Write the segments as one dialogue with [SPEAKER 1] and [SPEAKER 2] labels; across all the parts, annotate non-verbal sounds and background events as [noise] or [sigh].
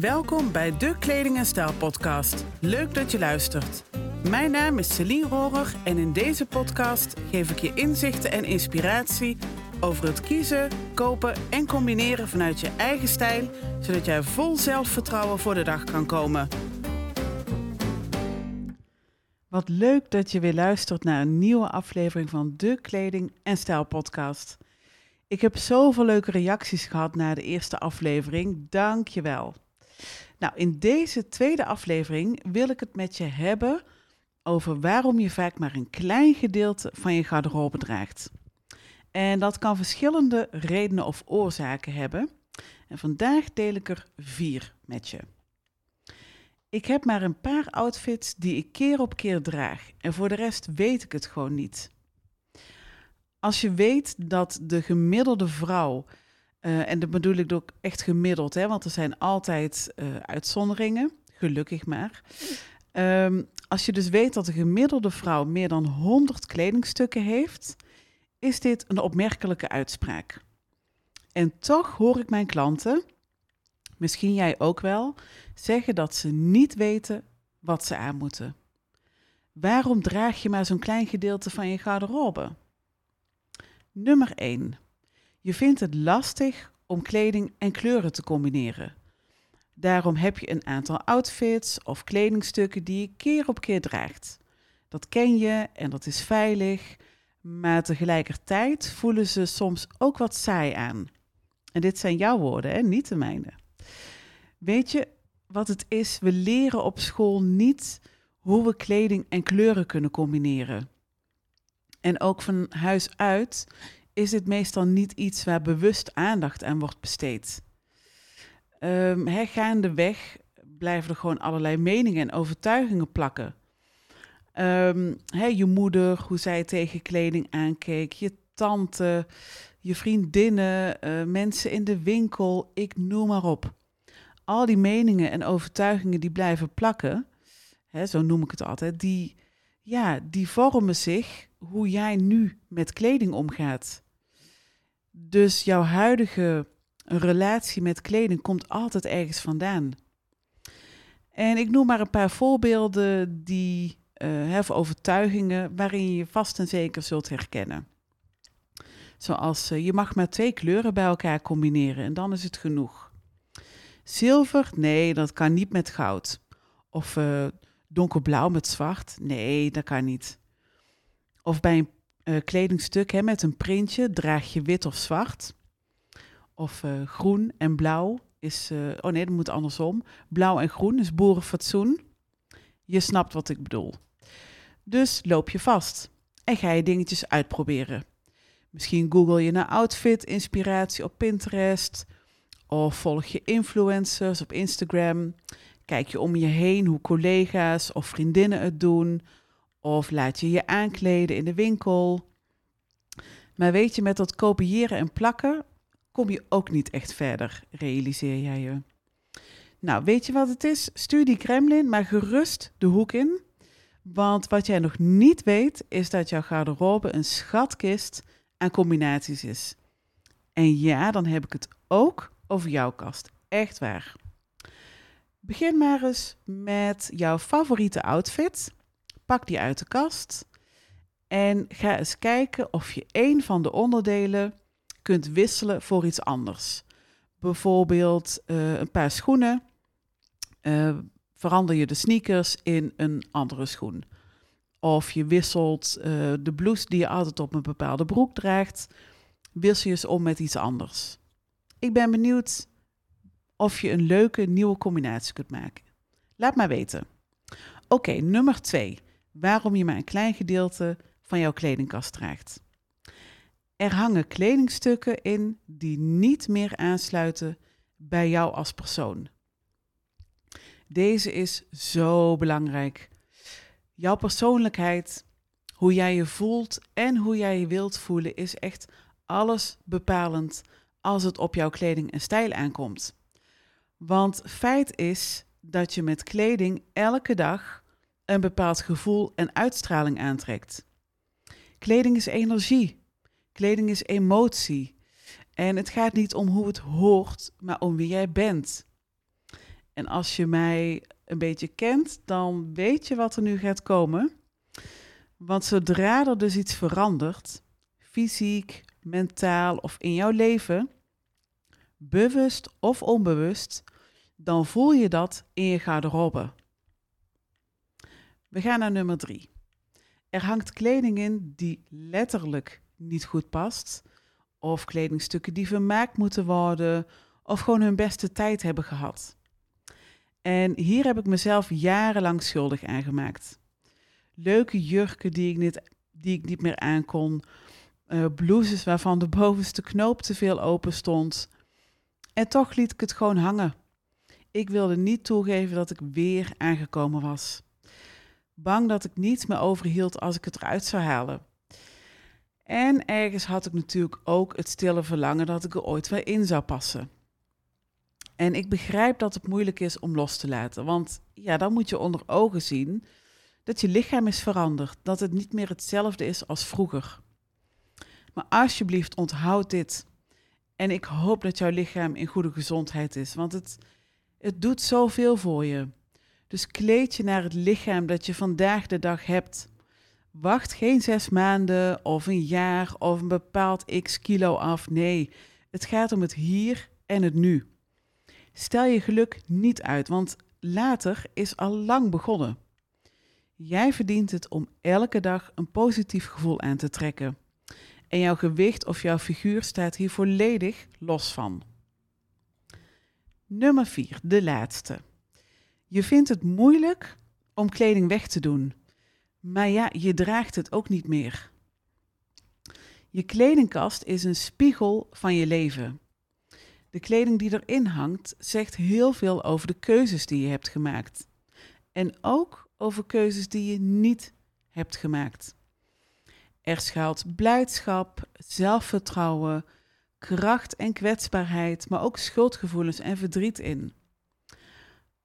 [SPEAKER 1] Welkom bij de Kleding en Stijl podcast. Leuk dat je luistert. Mijn naam is Celine Rohrer en in deze podcast geef ik je inzichten en inspiratie over het kiezen, kopen en combineren vanuit je eigen stijl, zodat jij vol zelfvertrouwen voor de dag kan komen. Wat leuk dat je weer luistert naar een nieuwe aflevering van de Kleding en Stijl podcast. Ik heb zoveel leuke reacties gehad na de eerste aflevering. Dank je wel. Nou, in deze tweede aflevering wil ik het met je hebben over waarom je vaak maar een klein gedeelte van je garderobe draagt. En dat kan verschillende redenen of oorzaken hebben. En vandaag deel ik er vier met je. Ik heb maar een paar outfits die ik keer op keer draag en voor de rest weet ik het gewoon niet. Als je weet dat de gemiddelde vrouw, uh, en dat bedoel ik ook echt gemiddeld, hè, want er zijn altijd uh, uitzonderingen, gelukkig maar. Um, als je dus weet dat de gemiddelde vrouw meer dan 100 kledingstukken heeft, is dit een opmerkelijke uitspraak. En toch hoor ik mijn klanten, misschien jij ook wel, zeggen dat ze niet weten wat ze aan moeten. Waarom draag je maar zo'n klein gedeelte van je garderobe? Nummer 1. Je vindt het lastig om kleding en kleuren te combineren. Daarom heb je een aantal outfits of kledingstukken die je keer op keer draagt. Dat ken je en dat is veilig, maar tegelijkertijd voelen ze soms ook wat saai aan. En dit zijn jouw woorden, hè? niet de mijne. Weet je wat het is? We leren op school niet hoe we kleding en kleuren kunnen combineren. En ook van huis uit is dit meestal niet iets waar bewust aandacht aan wordt besteed. Um, he, gaandeweg blijven er gewoon allerlei meningen en overtuigingen plakken. Um, je moeder, hoe zij tegen kleding aankeek, je tante, je vriendinnen, uh, mensen in de winkel, ik noem maar op. Al die meningen en overtuigingen die blijven plakken, zo noem ik het altijd, die, ja, die vormen zich hoe jij nu met kleding omgaat. Dus jouw huidige relatie met kleding komt altijd ergens vandaan. En ik noem maar een paar voorbeelden die uh, overtuigingen waarin je vast en zeker zult herkennen. Zoals uh, je mag maar twee kleuren bij elkaar combineren en dan is het genoeg. Zilver, nee, dat kan niet met goud. Of uh, donkerblauw met zwart, nee, dat kan niet. Of bij een kledingstuk hè, met een printje draag je wit of zwart. Of groen en blauw is, oh nee, dat moet andersom. Blauw en groen is boerenfatsoen. Je snapt wat ik bedoel. Dus loop je vast en ga je dingetjes uitproberen. Misschien google je naar outfit inspiratie op Pinterest of volg je influencers op Instagram. Kijk je om je heen hoe collega's of vriendinnen het doen of laat je je aankleden in de winkel. Maar weet je, met dat kopiëren en plakken kom je ook niet echt verder, realiseer jij je. Nou, weet je wat het is? Stuur die Kremlin maar gerust de hoek in want wat jij nog niet weet, is dat jouw garderobe een schatkist aan combinaties is. En ja, dan heb ik het ook over jouw kast. Echt waar. Begin maar eens met jouw favoriete outfit. Pak die uit de kast. En ga eens kijken of je een van de onderdelen kunt wisselen voor iets anders. Bijvoorbeeld uh, een paar schoenen. Uh, verander je de sneakers in een andere schoen. Of je wisselt uh, de blouse die je altijd op een bepaalde broek draagt, wissel je eens om met iets anders. Ik ben benieuwd of je een leuke nieuwe combinatie kunt maken. Laat maar weten. Oké, nummer twee. Waarom je maar een klein gedeelte van jouw kledingkast draagt. Er hangen kledingstukken in die niet meer aansluiten bij jou als persoon. Deze is zo belangrijk. Jouw persoonlijkheid, hoe jij je voelt en hoe jij je wilt voelen, is echt alles bepalend als het op jouw kleding en stijl aankomt. Want feit is dat je met kleding elke dag een bepaald gevoel en uitstraling aantrekt. Kleding is energie. Kleding is emotie. En het gaat niet om hoe het hoort, maar om wie jij bent. En als je mij een beetje kent, dan weet je wat er nu gaat komen. Want zodra er dus iets verandert, fysiek, mentaal of in jouw leven, bewust of onbewust, dan voel je dat in je garderobe. We gaan naar nummer drie. Er hangt kleding in die letterlijk niet goed past, of kledingstukken die vermaakt moeten worden, of gewoon hun beste tijd hebben gehad. En hier heb ik mezelf jarenlang schuldig aan gemaakt. Leuke jurken die ik niet, die ik niet meer aankon, uh, blouses waarvan de [laughs] bovenste knoop te veel open stond. En toch liet ik het gewoon hangen. Ik wilde niet toegeven dat ik weer aangekomen was. Bang dat ik niets meer overhield als ik het eruit zou halen. En ergens had ik natuurlijk ook het stille verlangen dat ik er ooit weer in zou passen. En ik begrijp dat het moeilijk is om los te laten, want ja, dan moet je onder ogen zien dat je lichaam is veranderd, dat het niet meer hetzelfde is als vroeger. Maar alsjeblieft, onthoud dit. En ik hoop dat jouw lichaam in goede gezondheid is, want het, het doet zoveel voor je. Dus kleed je naar het lichaam dat je vandaag de dag hebt. Wacht geen zes maanden of een jaar of een bepaald x kilo af. Nee, het gaat om het hier en het nu. Stel je geluk niet uit, want later is al lang begonnen. Jij verdient het om elke dag een positief gevoel aan te trekken. En jouw gewicht of jouw figuur staat hier volledig los van. Nummer 4, de laatste. Je vindt het moeilijk om kleding weg te doen. Maar ja, je draagt het ook niet meer. Je kledingkast is een spiegel van je leven. De kleding die erin hangt zegt heel veel over de keuzes die je hebt gemaakt. En ook over keuzes die je niet hebt gemaakt. Er schuilt blijdschap, zelfvertrouwen, kracht en kwetsbaarheid, maar ook schuldgevoelens en verdriet in.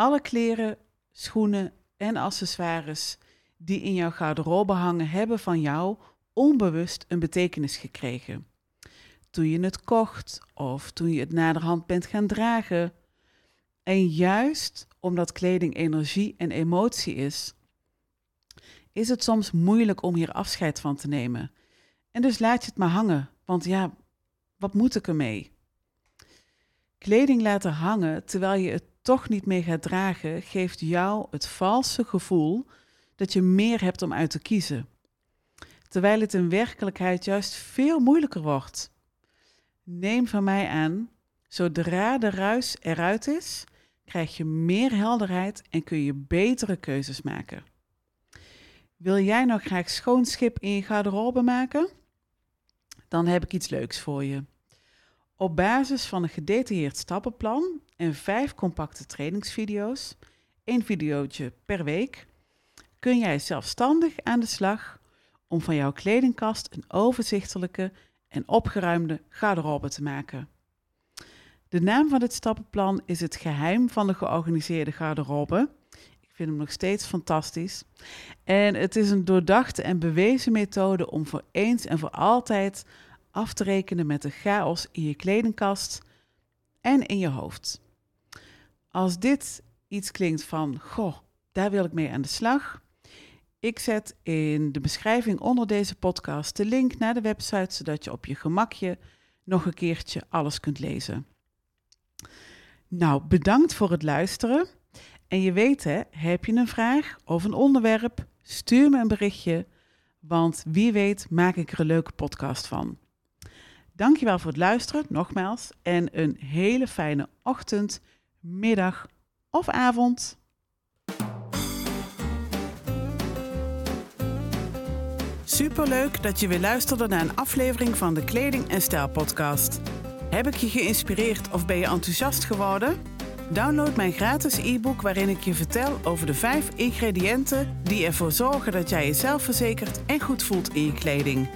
[SPEAKER 1] Alle kleren, schoenen en accessoires die in jouw garderobe hangen, hebben van jou onbewust een betekenis gekregen. Toen je het kocht of toen je het naderhand bent gaan dragen. En juist omdat kleding energie en emotie is, is het soms moeilijk om hier afscheid van te nemen. En dus laat je het maar hangen, want ja, wat moet ik ermee? Kleding laten hangen terwijl je het toch niet mee gaat dragen, geeft jou het valse gevoel dat je meer hebt om uit te kiezen. Terwijl het in werkelijkheid juist veel moeilijker wordt. Neem van mij aan, zodra de ruis eruit is, krijg je meer helderheid en kun je betere keuzes maken. Wil jij nog graag schoon schip in je garderobe maken? Dan heb ik iets leuks voor je. Op basis van een gedetailleerd stappenplan en vijf compacte trainingsvideo's, één videootje per week, kun jij zelfstandig aan de slag om van jouw kledingkast een overzichtelijke en opgeruimde garderobe te maken. De naam van dit stappenplan is het geheim van de georganiseerde garderobe. Ik vind hem nog steeds fantastisch. En het is een doordachte en bewezen methode om voor eens en voor altijd af te rekenen met de chaos in je kledingkast en in je hoofd. Als dit iets klinkt van, goh, daar wil ik mee aan de slag. Ik zet in de beschrijving onder deze podcast de link naar de website, zodat je op je gemakje nog een keertje alles kunt lezen. Nou, bedankt voor het luisteren. En je weet, hè, heb je een vraag of een onderwerp, stuur me een berichtje, want wie weet maak ik er een leuke podcast van. Dankjewel voor het luisteren, nogmaals, en een hele fijne ochtend, middag of avond. Superleuk dat je weer luisterde naar een aflevering van de Kleding en Stijl podcast. Heb ik je geïnspireerd of ben je enthousiast geworden? Download mijn gratis e-book waarin ik je vertel over de vijf ingrediënten die ervoor zorgen dat jij jezelf verzekert en goed voelt in je kleding.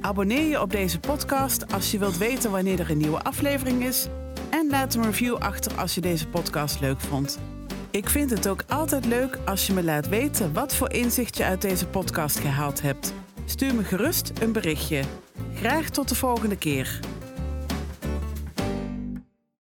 [SPEAKER 1] Abonneer je op deze podcast als je wilt weten wanneer er een nieuwe aflevering is. En laat een review achter als je deze podcast leuk vond. Ik vind het ook altijd leuk als je me laat weten wat voor inzicht je uit deze podcast gehaald hebt. Stuur me gerust een berichtje. Graag tot de volgende keer.